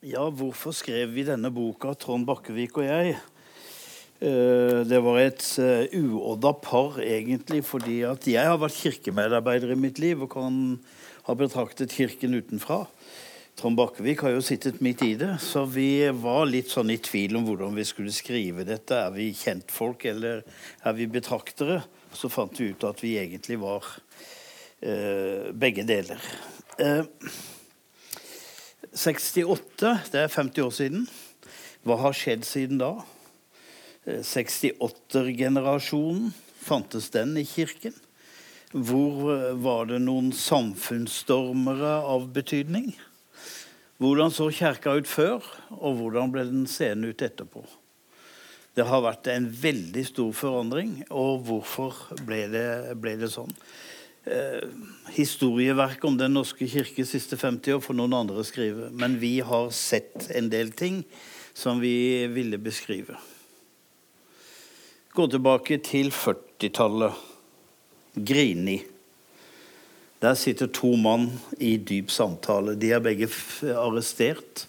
Ja, hvorfor skrev vi denne boka, Trond Bakkevik og jeg? Eh, det var et eh, uodda par, egentlig, fordi at jeg har vært kirkemedarbeider i mitt liv og kan ha betraktet Kirken utenfra. Trond Bakkevik har jo sittet midt i det, så vi var litt sånn i tvil om hvordan vi skulle skrive dette. Er vi kjentfolk, eller er vi betraktere? Så fant vi ut at vi egentlig var eh, begge deler. Eh, 68, det er 50 år siden. Hva har skjedd siden da? 68-generasjonen, eh, fantes den i kirken? Hvor eh, var det noen samfunnsstormere av betydning? Hvordan så kirka ut før, og hvordan ble den seende ut etterpå? Det har vært en veldig stor forandring, og hvorfor ble det, ble det sånn? Eh, historieverk om Den norske kirke siste 50 år får noen andre skrive. Men vi har sett en del ting som vi ville beskrive. Gå tilbake til 40-tallet. Grini. Der sitter to mann i dyp samtale. De er begge arrestert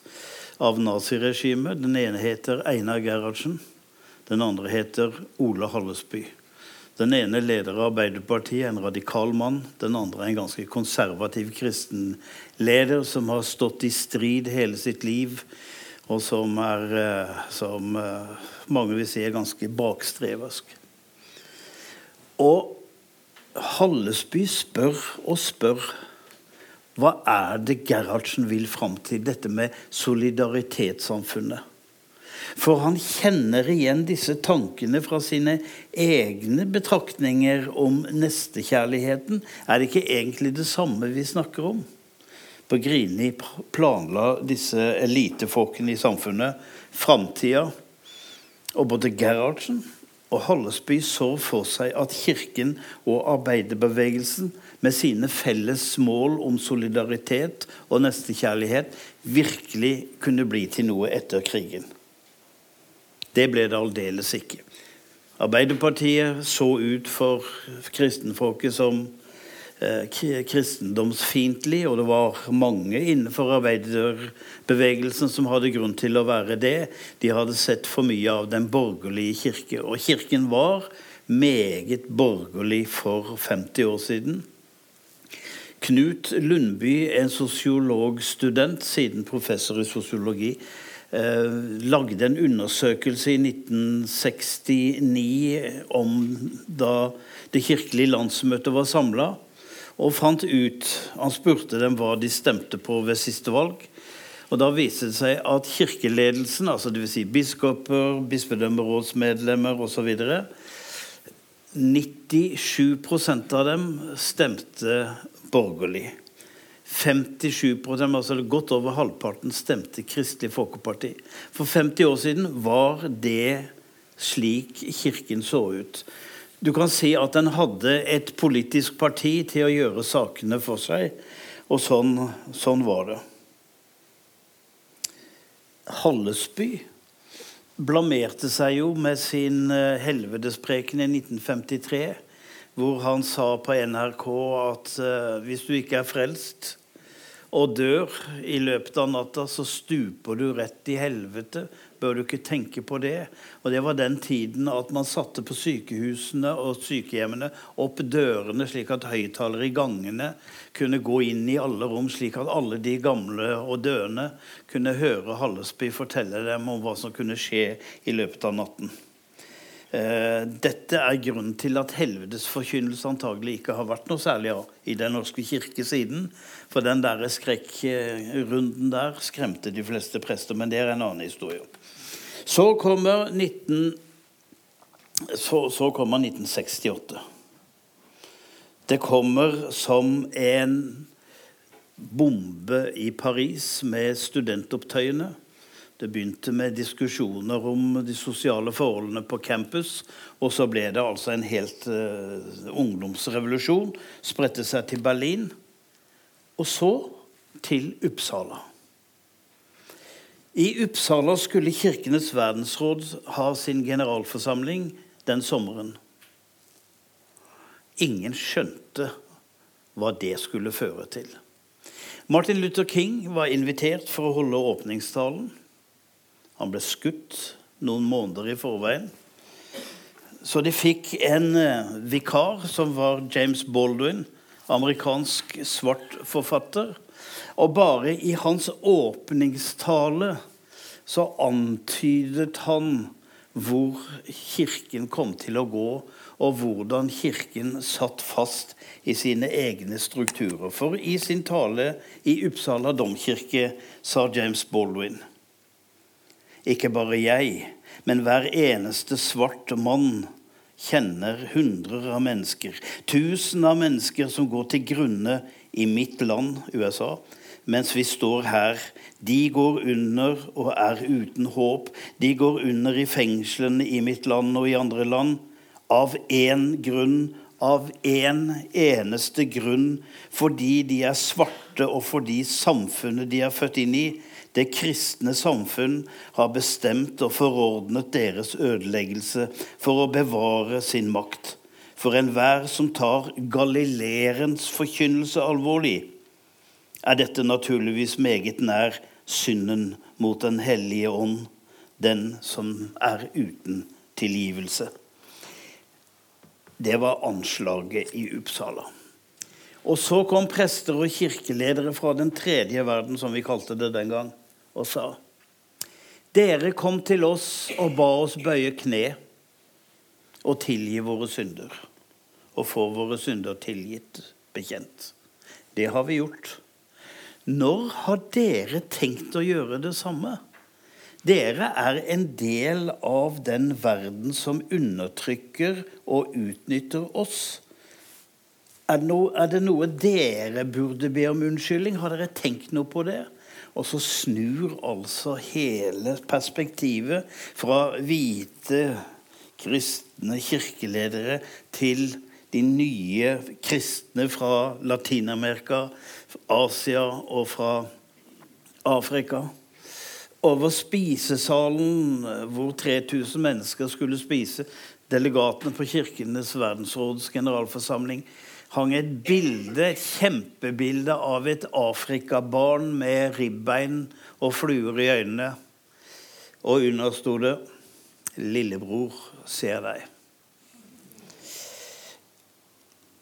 av naziregimet. Den ene heter Einar Gerhardsen. Den andre heter Ole Hallesby. Den ene leder av Arbeiderpartiet, en radikal mann. Den andre en ganske konservativ kristen leder som har stått i strid hele sitt liv, og som er, eh, som eh, mange vil si, er ganske bakstreversk. Og Hallesby spør og spør hva er det Gerhardsen vil fram til, dette med solidaritetssamfunnet? For han kjenner igjen disse tankene fra sine egne betraktninger om nestekjærligheten. Er det ikke egentlig det samme vi snakker om? På Grini planla disse elitefolkene i samfunnet framtida. Og både Gerhardsen og Hallesby så for seg at kirken og arbeiderbevegelsen med sine felles mål om solidaritet og nestekjærlighet virkelig kunne bli til noe etter krigen. Det ble det aldeles ikke. Arbeiderpartiet så ut for kristenfolket som eh, kristendomsfiendtlig, og det var mange innenfor arbeiderbevegelsen som hadde grunn til å være det. De hadde sett for mye av den borgerlige kirke, og kirken var meget borgerlig for 50 år siden. Knut Lundby, en sosiologstudent, siden professor i sosiologi, lagde en undersøkelse i 1969 om da det kirkelige landsmøtet var samla, og fant ut Han spurte dem hva de stemte på ved siste valg. Og Da viste det seg at kirkeledelsen, altså dvs. Si biskoper, bispedømmerådsmedlemmer osv. 97 av dem stemte borgerlig. 57% altså godt over halvparten, stemte Kristelig Folkeparti. For 50 år siden var det slik Kirken så ut. Du kan si at den hadde et politisk parti til å gjøre sakene for seg, og sånn, sånn var det. Hallesby blamerte seg jo med sin eh, helvedespreken i 1953, hvor han sa på NRK at uh, hvis du ikke er frelst, og dør i løpet av natta, så stuper du rett i helvete. Bør du ikke tenke på det? Og Det var den tiden at man satte på sykehusene og sykehjemmene opp dørene slik at høyttalere i gangene kunne gå inn i alle rom, slik at alle de gamle og døende kunne høre Hallesby fortelle dem om hva som kunne skje i løpet av natten. Eh, dette er grunnen til at helvedesforkynnelse antagelig ikke har vært noe særlig i Den norske kirke siden. For den der skrekkrunden der skremte de fleste prester, men det er en annen historie. Så kommer, 19, så, så kommer 1968. Det kommer som en bombe i Paris med studentopptøyene. Det begynte med diskusjoner om de sosiale forholdene på campus. Og så ble det altså en helt uh, ungdomsrevolusjon. Spredte seg til Berlin. Og så til Uppsala. I Uppsala skulle Kirkenes verdensråd ha sin generalforsamling den sommeren. Ingen skjønte hva det skulle føre til. Martin Luther King var invitert for å holde åpningstalen. Han ble skutt noen måneder i forveien. Så de fikk en eh, vikar som var James Baldwin, amerikansk svart forfatter. Og bare i hans åpningstale så antydet han hvor kirken kom til å gå, og hvordan kirken satt fast i sine egne strukturer. For i sin tale i Uppsala domkirke sa James Baldwin ikke bare jeg, men hver eneste svarte mann kjenner hundrer av mennesker, tusen av mennesker som går til grunne i mitt land, USA, mens vi står her. De går under og er uten håp. De går under i fengslene i mitt land og i andre land av én grunn, av én en eneste grunn, fordi de er svarte og fordi samfunnet de er født inn i, det kristne samfunn har bestemt og forordnet deres ødeleggelse for å bevare sin makt. For enhver som tar galileerens forkynnelse alvorlig, er dette naturligvis meget nær synden mot Den hellige ånd, den som er uten tilgivelse. Det var anslaget i Uppsala. Og så kom prester og kirkeledere fra den tredje verden, som vi kalte det den gang og sa Dere kom til oss og ba oss bøye kne og tilgi våre synder. Og få våre synder tilgitt, bekjent. Det har vi gjort. Når har dere tenkt å gjøre det samme? Dere er en del av den verden som undertrykker og utnytter oss. Er det, noe, er dere burde be om unnskyldning? Har dere tenkt noe på det? Og så snur altså hele perspektivet fra hvite kristne kirkeledere til de nye kristne fra Latin-Amerika, Asia og fra Afrika. Over spisesalen hvor 3000 mennesker skulle spise, delegatene på Kirkenes verdensråds generalforsamling, hang et bilde, kjempebilde av et afrikabarn med ribbein og fluer i øynene. Og under sto det 'Lillebror ser deg'.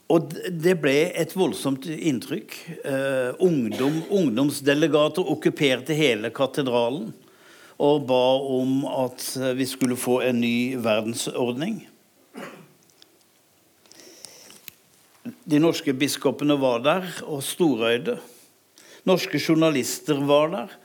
Og det ble et voldsomt inntrykk. Uh, ungdom, ungdomsdelegater okkuperte hele katedralen og ba om at vi skulle få en ny verdensordning. De norske biskopene var der og storøyde. Norske journalister var der.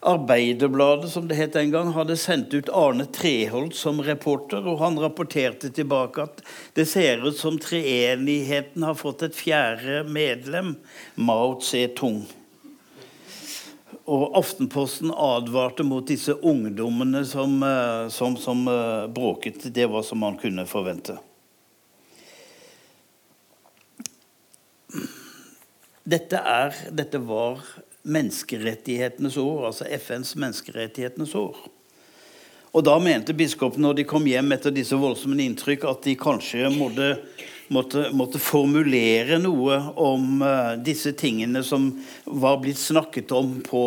Arbeiderbladet, som det het en gang, hadde sendt ut Arne Treholt som reporter, og han rapporterte tilbake at det ser ut som treenigheten har fått et fjerde medlem, Mao Tse-tung. Og Aftenposten advarte mot disse ungdommene som, eh, som, som eh, bråket. Det var som man kunne forvente. Dette, er, dette var menneskerettighetenes år, altså FNs menneskerettighetenes år. Og da mente biskopene når de kom hjem etter disse voldsomme inntrykk, at de kanskje måtte måtte, måtte formulere noe om uh, disse tingene som var blitt snakket om på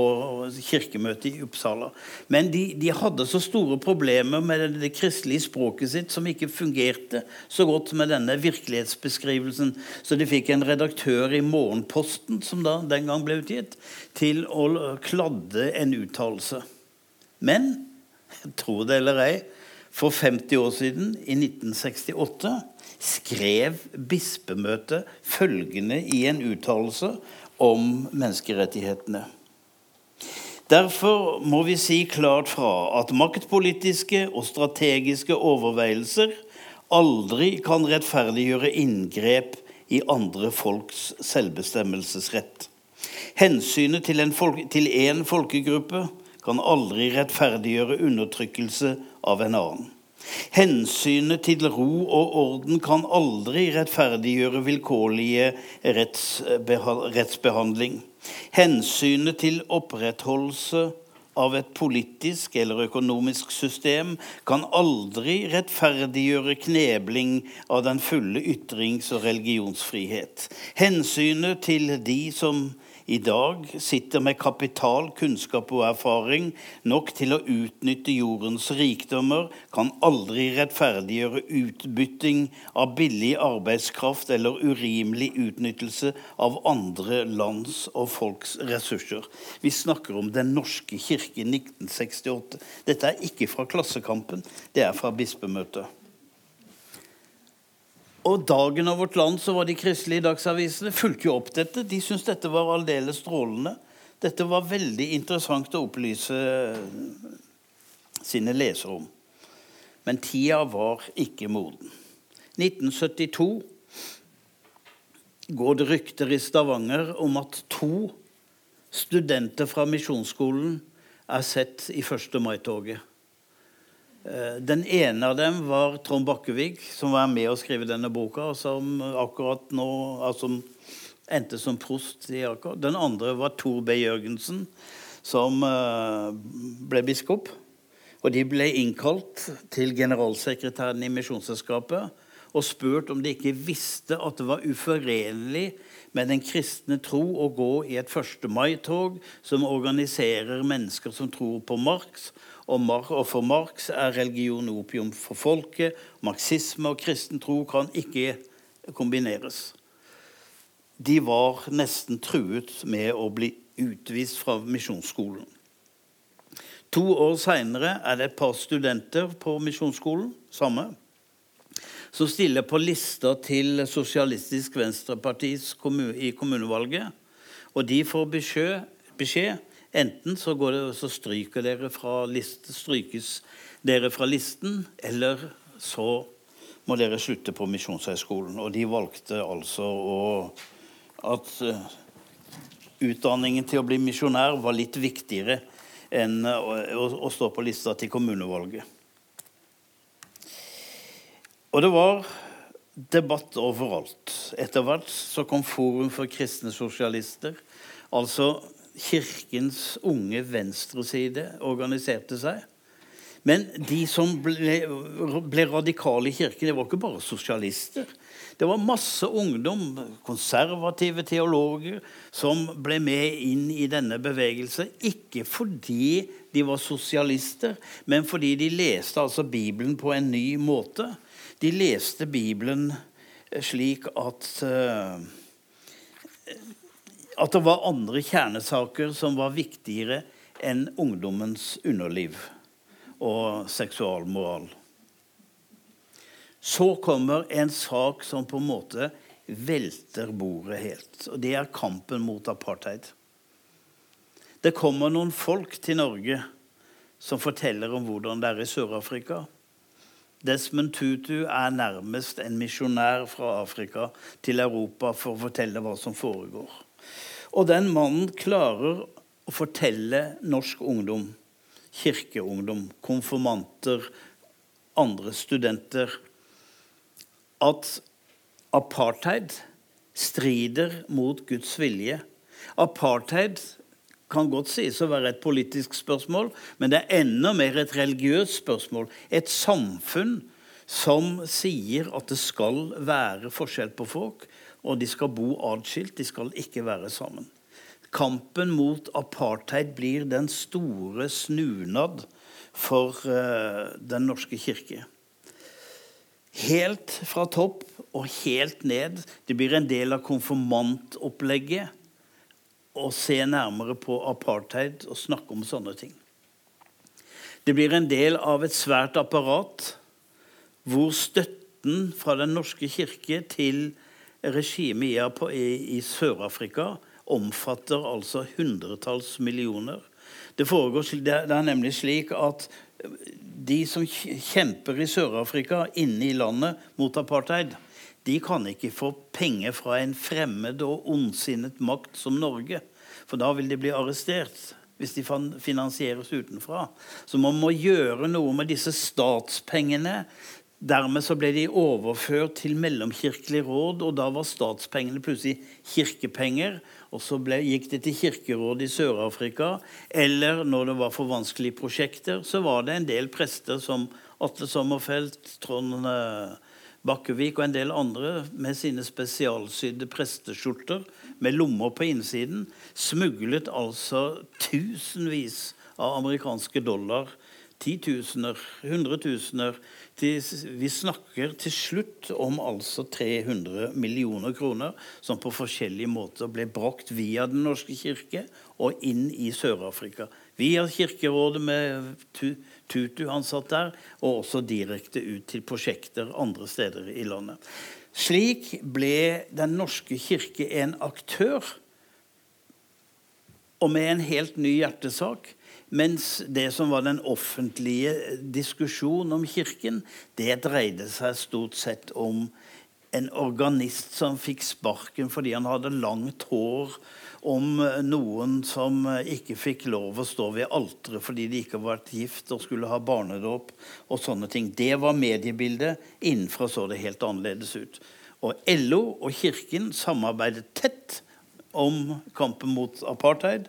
kirkemøtet i Uppsala. Men de, de hadde så store problemer med det, det, kristelige språket sitt som ikke fungerte så godt med denne virkelighetsbeskrivelsen, så de fikk en redaktør i Morgenposten, som da den gang ble utgitt, til å kladde en uttalelse. Men, tro det eller ei, for 50 år siden, i 1968 skrev bispemøtet følgende i en uttalelse om menneskerettighetene. Derfor må vi si klart fra at maktpolitiske og strategiske overveielser aldri kan rettferdiggjøre inngrep i andre folks selvbestemmelsesrett. Hensynet til én folkegruppe kan aldri rettferdiggjøre undertrykkelse av en annen. Hensynet til ro og orden kan aldri rettferdiggjøre vilkårlige rettsbehandling. Hensynet til opprettholdelse av et politisk eller økonomisk system kan aldri rettferdiggjøre knebling av den fulle ytrings- og religionsfrihet. Hensynet til de som i dag sitter med kapital, kunnskap og erfaring nok til å utnytte jordens rikdommer, kan aldri rettferdiggjøre utbytting av billig arbeidskraft eller urimelig utnyttelse av andre lands og folks ressurser. Vi snakker om Den norske kirke i 1968. Dette er ikke fra Klassekampen, det er fra bispemøtet. Og dagen av vårt land så var de kristelige dagsavisene fulgte jo opp dette. De syntes dette var aldeles strålende. Dette var veldig interessant å opplyse sine lesere om. Men tida var ikke moden. 1972 går det rykter i Stavanger om at to studenter fra Misjonsskolen er sett i 1. mai-toget. Eh, den ene av dem var Trond Bakkevig, som var med å skrive denne boka, som akkurat nå altså, endte som prost i Aker. Den andre var Tor B. Jørgensen, som eh, ble biskop. Og de ble innkalt til generalsekretæren i Misjonsselskapet og spurt om de ikke visste at det var uforenlig med den kristne tro å gå i et 1. mai-tog som organiserer mennesker som tror på Marx, og for Marx er religion opium for folket. Marxisme og kristen tro kan ikke kombineres. De var nesten truet med å bli utvist fra misjonsskolen. To år seinere er det et par studenter på misjonsskolen, samme, som stiller på lista til Sosialistisk Venstreparti i kommunevalget. Og de får beskjed, Enten så, det, så dere fra list, strykes dere fra listen, eller så må dere slutte på Misjonshøgskolen. Og de valgte altså å, at uh, utdanningen til å bli misjonær var litt viktigere enn å, å, å, stå på lista til kommunevalget. Og det var debatt overalt. Etter hvert så kom Forum for kristne sosialister. Altså Kirkens unge venstreside organiserte seg. Men de som ble, ble, radikale i kirken, det var ikke bare sosialister. Det var masse ungdom, konservative teologer, som ble med inn i denne bevegelse. Ikke fordi de var sosialister, men fordi de leste altså Bibelen på en ny måte. De leste Bibelen slik at uh, at det var andre kjernesaker som var viktigere enn ungdommens underliv og seksualmoral. Så kommer en sak som på en måte velter bordet helt. Og det er kampen mot apartheid. Det kommer noen folk til Norge som forteller om hvordan det er i Sør-Afrika. Desmond Tutu er nærmest en misjonær fra Afrika til Europa for å fortelle hva som foregår. Og den mannen klarer å fortelle norsk ungdom, kirkeungdom, konfirmanter, andre studenter, at apartheid strider mot Guds vilje. Apartheid kan godt sies å være et politisk spørsmål, men det er enda mer et religiøst spørsmål. Et samfunn som sier at det skal være forskjell på folk, og de skal bo atskilt. De skal ikke være sammen. Kampen mot apartheid blir den store snunad for uh, Den norske kirke. Helt fra topp og helt ned. Det blir en del av konfirmantopplegget å se nærmere på apartheid og snakke om sånne ting. Det blir en del av et svært apparat hvor støtten fra Den norske kirke til regimet i, Sør-Afrika omfatter altså hundretalls millioner. Det, foregår, det er nemlig slik at de som kjemper i Sør-Afrika inne i landet mot apartheid, de kan ikke få penger fra en fremmed og ondsinnet makt som Norge. For da vil de bli arrestert hvis de finansieres utenfra. Så man må gjøre noe med disse statspengene Dermed så ble de overført til Mellomkirkelig råd, og da var statspengene plutselig kirkepenger. Og så ble, gikk det til Kirkerådet i Sør-Afrika. Eller når det var for vanskelige prosjekter, så var det en del prester som Atle Sommerfelt, Trond eh, Bakkevik og en del andre med sine spesialsydde presteskjorter med lommer på innsiden smuglet altså tusenvis av amerikanske dollar titusener, hundretusener Vi snakker til slutt om altså 300 millioner kroner som på forskjellige måter ble brakt via Den norske kirke og inn i Sør-Afrika. Via Kirkerådet med Tutu han satt der, og også direkte ut til prosjekter andre steder i landet. Slik ble Den norske kirke en aktør, og med en helt ny hjertesak mens det som var den offentlige diskusjonen om Kirken, det dreide seg stort sett om en organist som fikk sparken fordi han hadde langt hår, om noen som ikke fikk lov å stå ved alteret fordi de ikke var gift og skulle ha barnedåp og sånne ting. Det var mediebildet. Innenfra så det helt annerledes ut. Og LO og Kirken samarbeidet tett om kampen mot apartheid.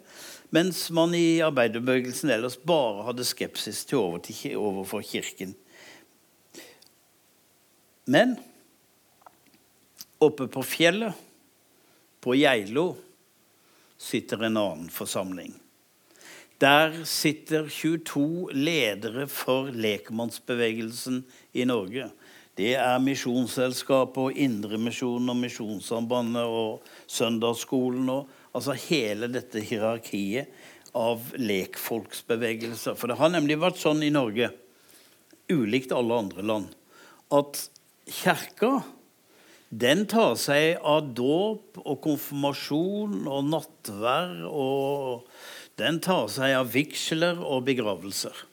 Mens man i arbeiderbevegelsen ellers bare hadde skepsis til over til, overfor Kirken. Men oppe på fjellet, på Geilo, sitter en annen forsamling. Der sitter 22 ledere for lekmannsbevegelsen i Norge. Det er Misjonsselskapet og Indremisjonen og Misjonssambandet og Søndagsskolen og Altså hele dette hierarkiet av lekfolksbevegelser. For det har nemlig vært sånn i Norge, ulikt alle andre land, at kirka den tar seg av dåp og konfirmasjon og nattverd. Og den tar seg av vigsler og begravelser.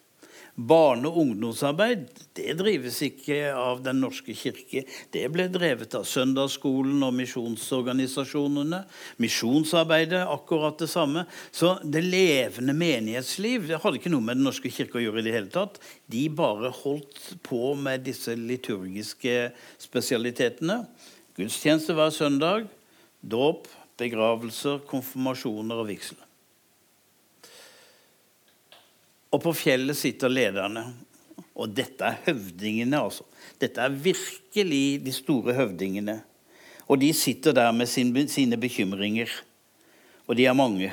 Barne- og ungdomsarbeid det drives ikke av Den norske kirke. Det ble drevet av søndagsskolen og misjonsorganisasjonene. Misjonsarbeidet akkurat det samme. Så det levende menighetsliv det hadde ikke noe med Den norske kirke å gjøre. i det hele tatt. De bare holdt på med disse liturgiske spesialitetene. Gudstjeneste hver søndag. Dåp, begravelser, konfirmasjoner og vigsel. Og på fjellet sitter lederne. Og dette er høvdingene, altså. Dette er virkelig de store høvdingene. Og de sitter der med sine bekymringer. Og de er mange.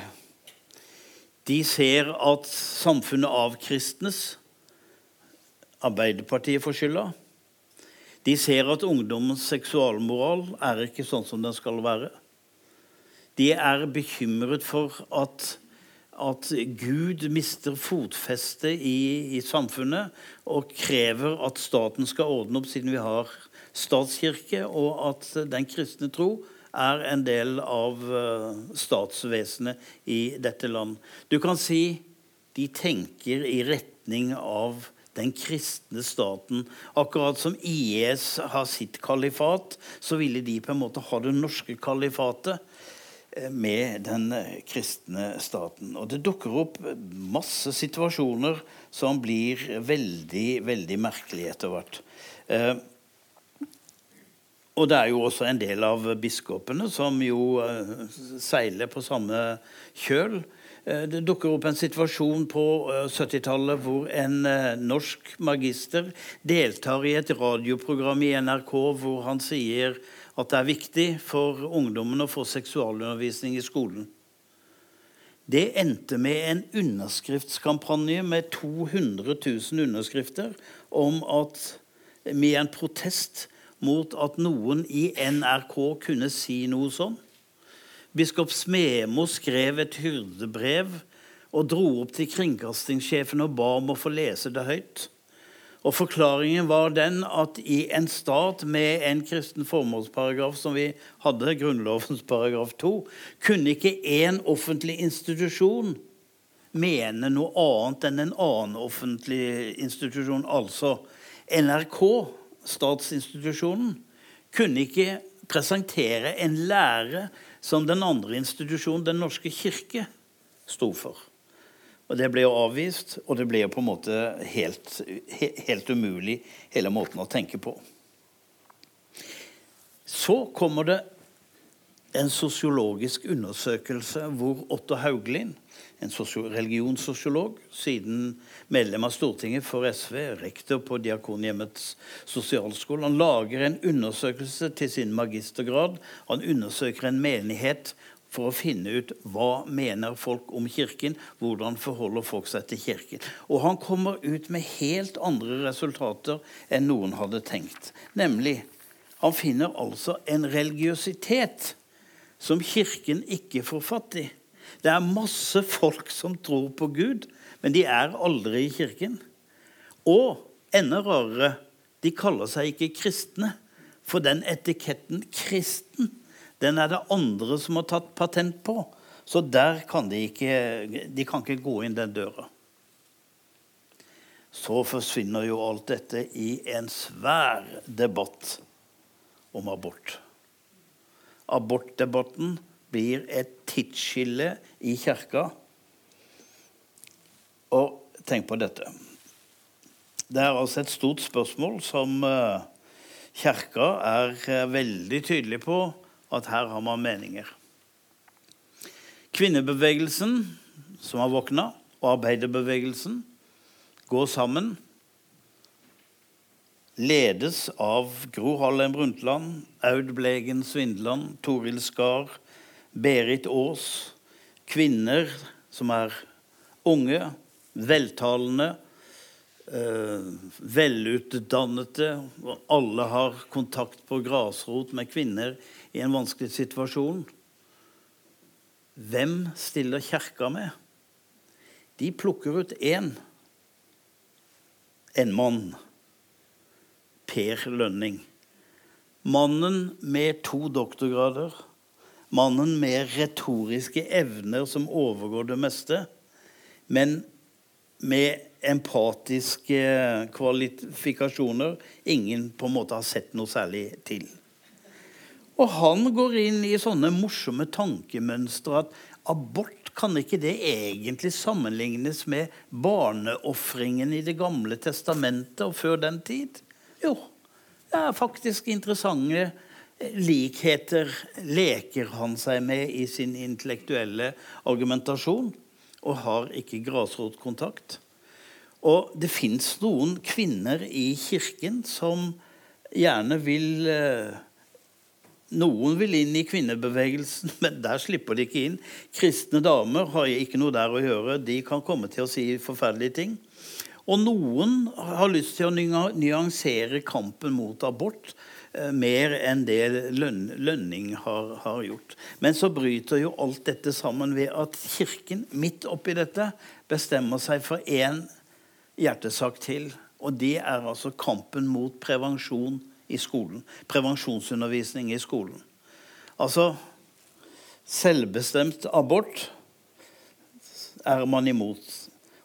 De ser at samfunnet avkristnes. Arbeiderpartiet får skylda. De ser at ungdommens seksualmoral er ikke sånn som den skal være. De er bekymret for at at Gud mister fotfeste i, i, samfunnet og krever at staten skal ordne opp, siden vi har statskirke, og at den kristne tro er en del av uh, statsvesenet i dette land. Du kan si de tenker i retning av den kristne staten. Akkurat som IS har sitt kalifat, så ville de på en måte ha det norske kalifatet med den kristne staten. Og det dukker opp masse situasjoner som blir veldig, veldig merkelige etter hvert. Eh, og det er jo også en del av biskopene som jo eh, seiler på samme kjøl. Eh, det dukker opp en situasjon på 70-tallet hvor en norsk magister deltar i et radioprogram i NRK hvor han sier at det er viktig for ungdommen å få seksualundervisning i skolen. Det endte med en underskriftskampanje med 200 000 underskrifter om at med en protest mot at noen i NRK kunne si noe sånn. Biskop Smemo skrev et hyrdebrev og dro opp til kringkastingssjefen og ba om å få lese det høyt. Og Forklaringen var den at i en stat med en kristen formålsparagraf som vi hadde, Grunnlovens paragraf 2, kunne ikke én offentlig institusjon mene noe annet enn en annen offentlig institusjon. Altså NRK, statsinstitusjonen, kunne ikke presentere en lære som den andre institusjonen, Den norske kirke, sto for. Og Det ble jo avvist, og det ble jo på en måte helt, helt umulig, hele måten å tenke på. Så kommer det en sosiologisk undersøkelse hvor Otto Hauglin, en religionssosiolog, siden medlem av Stortinget for SV, rektor på Diakonhjemmets sosialskole, han lager en undersøkelse til sin magistergrad. Han undersøker en menighet for å finne ut hva mener folk om Kirken, hvordan forholder folk seg til Kirken. Og han kommer ut med helt andre resultater enn noen hadde tenkt. Nemlig han finner altså en religiøsitet som Kirken ikke får fatt i. Det er masse folk som tror på Gud, men de er aldri i Kirken. Og enda rarere, de kaller seg ikke kristne. For den etiketten 'kristen' Den er det andre som har tatt patent på. Så der kan de ikke De kan ikke gå inn den døra. Så forsvinner jo alt dette i en svær debatt om abort. Abortdebatten blir et tidsskille i kirka. Og tenk på dette. Det er altså et stort spørsmål som eh, kirka er eh, veldig tydelig på at her har man meninger. Kvinnebevegelsen, som har våkna, og arbeiderbevegelsen går sammen. Ledes av Gro Harlem Brundtland, Aud Blegen Svindland, Toril Skar, Berit Aas. Kvinner som er unge, veltalende, eh, velutdannede. Alle har kontakt på grasrot med kvinner i en vanskelig situasjon. Hvem stiller Kjerka med? De plukker ut én. En mann. Per Lønning. Mannen med to doktorgrader. Mannen med retoriske evner som overgår det meste. Men med empatiske kvalifikasjoner ingen på en måte har sett noe særlig til. Og han går inn i sånne morsomme tankemønstre at abort kan ikke det egentlig sammenlignes med barneofringen i Det gamle testamentet og før den tid? Jo, det er faktisk interessante likheter leker han seg med i sin intellektuelle argumentasjon, og har ikke grasrotkontakt. Og det fins noen kvinner i kirken som gjerne vil eh, noen vil inn i kvinnebevegelsen, men der slipper de ikke inn. Kristne damer har ikke noe der å gjøre. De kan komme til å si forferdelige ting. Og noen har lyst til å nyansere kampen mot abort eh, mer enn det Lønning har, har, gjort. Men så bryter jo alt dette sammen ved at Kirken midt oppi dette bestemmer seg for én hjertesak til. Og det er altså kampen mot prevensjon i skolen. Prevensjonsundervisning i skolen. Altså Selvbestemt abort er man imot.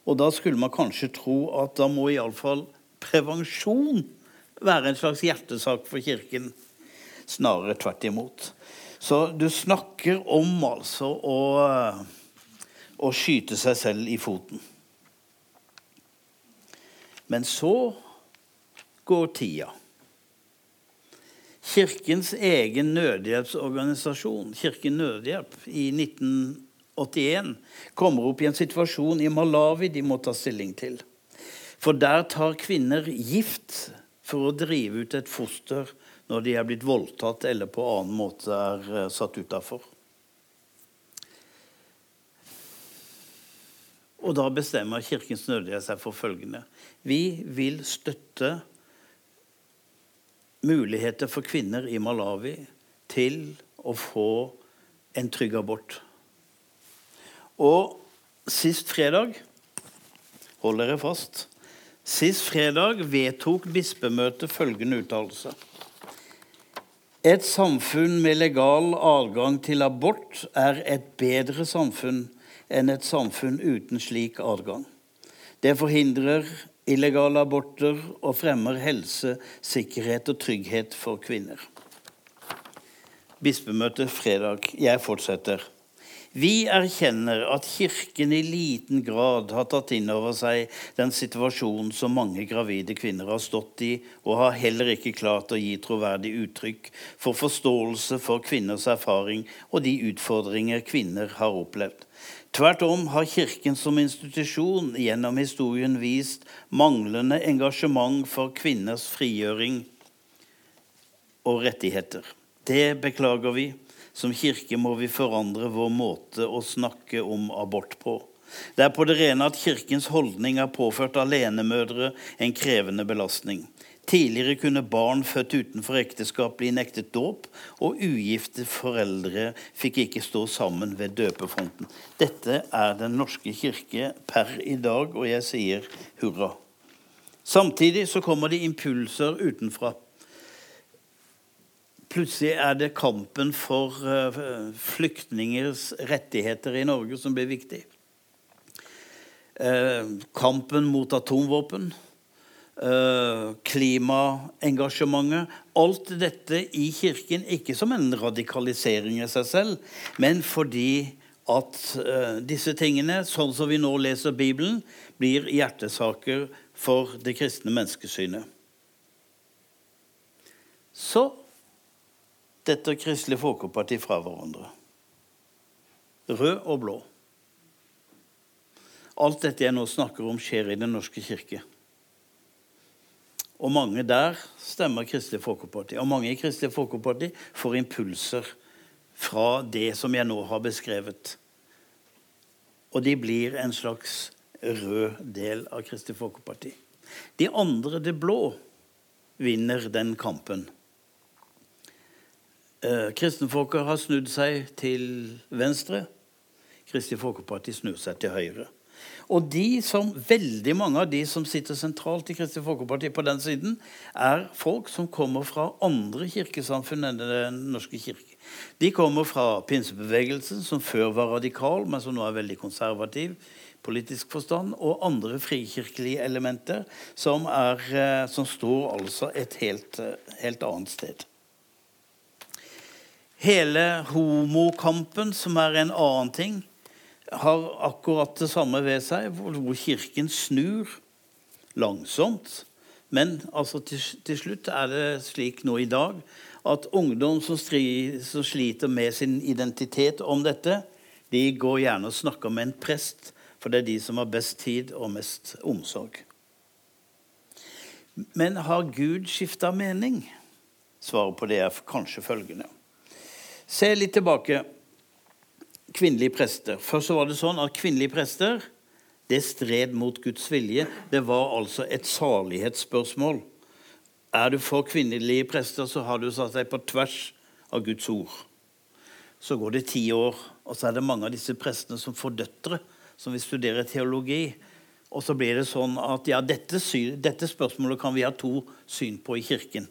Og da skulle man kanskje tro at da må iallfall prevensjon være en slags hjertesak for Kirken. Snarere tvert imot. Så du snakker om altså å, å skyte seg selv i foten. Men så går tida. Kirkens egen nødhjelpsorganisasjon, Kirken Nødhjelp, i 1981 kommer opp i en situasjon i Malawi de må ta stilling til. For der tar kvinner gift for å drive ut et foster når de er blitt voldtatt eller på annen måte er eh, satt utafor. Og da bestemmer Kirkens Nødige seg for følgende. Vi vil støtte muligheter for kvinner i Malawi til å få en trygg abort. Og sist fredag Hold dere fast. Sist fredag vedtok bispemøtet følgende uttalelse. Et samfunn med legal adgang til abort er et bedre samfunn enn et samfunn uten slik adgang. Det forhindrer illegale aborter og fremmer helse, sikkerhet og trygghet for kvinner. Bispemøte fredag. Jeg fortsetter. Vi erkjenner at Kirken i liten grad har tatt inn over seg den situasjonen som mange gravide kvinner har stått i, og har heller ikke klart å gi troverdig uttrykk for forståelse for kvinners erfaring og de utfordringer kvinner har opplevd. Tvert om har Kirken som institusjon gjennom historien vist manglende engasjement for kvinners frigjøring og rettigheter. Det beklager vi. Som kirke må vi forandre vår måte å snakke om abort på. Det er på det rene at Kirkens holdning har påført alenemødre en krevende belastning. Tidligere kunne barn født utenfor ekteskap bli nektet dåp, og ugifte foreldre fikk ikke stå sammen ved døpefronten. Dette er Den norske kirke per i dag, og jeg sier hurra. Samtidig så kommer det impulser utenfra Plutselig er det kampen for uh, flyktningers rettigheter i Norge som blir viktig. Uh, kampen mot atomvåpen. Uh, klimaengasjementet. Alt dette i Kirken, ikke som en radikalisering i seg selv, men fordi at disse tingene, sånn som vi nå leser Bibelen, blir hjertesaker for det kristne menneskesynet. Så dette Kristelig Folkeparti fra hverandre. Rød og blå. Alt dette jeg nå snakker om, skjer i Den norske kirke. Og mange der stemmer Kristelig Folkeparti. Og mange i Kristelig Folkeparti får impulser fra det som jeg nå har beskrevet. Og de blir en slags rød del av Kristelig Folkeparti. De andre, det blå, vinner den kampen. Eh, kristenfolket har snudd seg til venstre. Kristelig Folkeparti snur seg til høyre. Og de som, veldig mange av de som sitter sentralt i Kristelig Folkeparti på den siden, er folk som kommer fra andre kirkesamfunn enn Den norske kirke. De kommer fra pinsebevegelsen, som før var radikal, men som nå er veldig konservativ politisk forstand, og andre frikirkelige elementer som, er, eh, som står altså et helt, eh, helt annet sted. Hele homokampen, som er en annen ting, har akkurat det samme ved seg, hvor Kirken snur langsomt. Men altså til, til, slutt er det slik nå i dag at ungdom som, stri, som, sliter med sin identitet om dette, de går gjerne og snakker med en prest, for det er de som har best tid og mest omsorg. Men har Gud skifta mening? Svaret på det er kanskje følgende. Se litt tilbake. Kvinnelige prester. Først var det sånn at kvinnelige prester det stred mot Guds vilje. Det var altså et salighetsspørsmål. Er du for kvinnelige prester, så har du satt deg på tvers av Guds ord. Så går det ti år, og så er det mange av disse prestene som får døtre, som vil studere teologi. Og så blir det sånn at ja, dette, dette spørsmålet kan vi ha to syn på i kirken.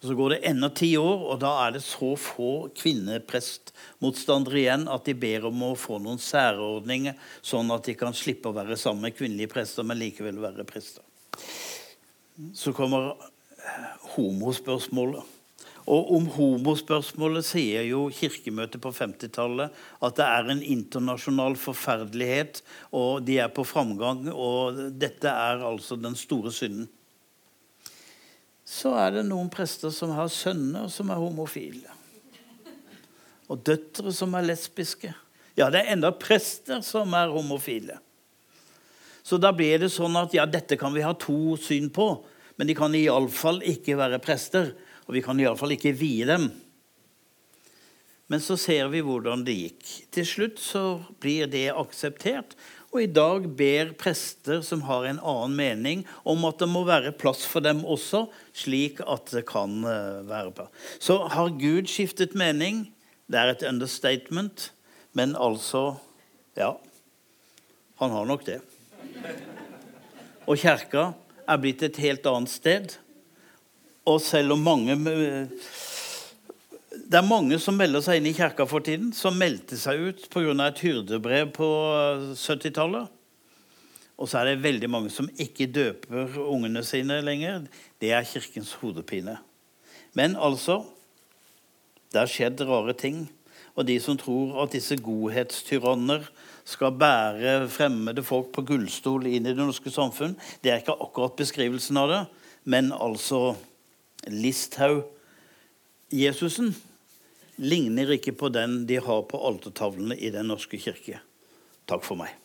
Og Så går det enda ti år, og da er det så få kvinneprestmotstandere igjen at de ber om å få noen særordninger, sånn at de kan slippe å være sammen med kvinnelige prester, men likevel være prester. Så kommer homospørsmålet. Og om homospørsmålet sier jo Kirkemøtet på 50-tallet at det er en internasjonal forferdelighet, og de er på framgang, og dette er altså den store synden så er det noen prester som har sønner som er homofile. Og døtre som er lesbiske. Ja, det er enda prester som er homofile. Så da blir det sånn at ja, dette kan vi ha to syn på, men de kan iallfall ikke være prester. Og vi kan iallfall ikke vie dem. Men så ser vi hvordan det gikk. Til slutt så blir det akseptert, og i dag ber prester som har en annen mening, om at det må være plass for dem også, slik at det kan eh, være på. Så har Gud skiftet mening? Det er et understatement, men altså Ja, han har nok det. Og kirka er blitt et helt annet sted. Og selv om mange det er mange som melder seg inn i kirka for tiden, som meldte seg ut pga. et hyrdebrev på 70-tallet. Og så er det veldig mange som ikke døper ungene sine lenger. Det er kirkens hodepine. Men altså Det har skjedd rare ting. Og de som tror at disse godhetstyranner skal bære fremmede folk på gullstol inn i det norske samfunn, det er ikke akkurat beskrivelsen av det, men altså Listhaug-Jesusen ligner ikke på den de har på altertavlene i Den norske kirke. Takk for meg.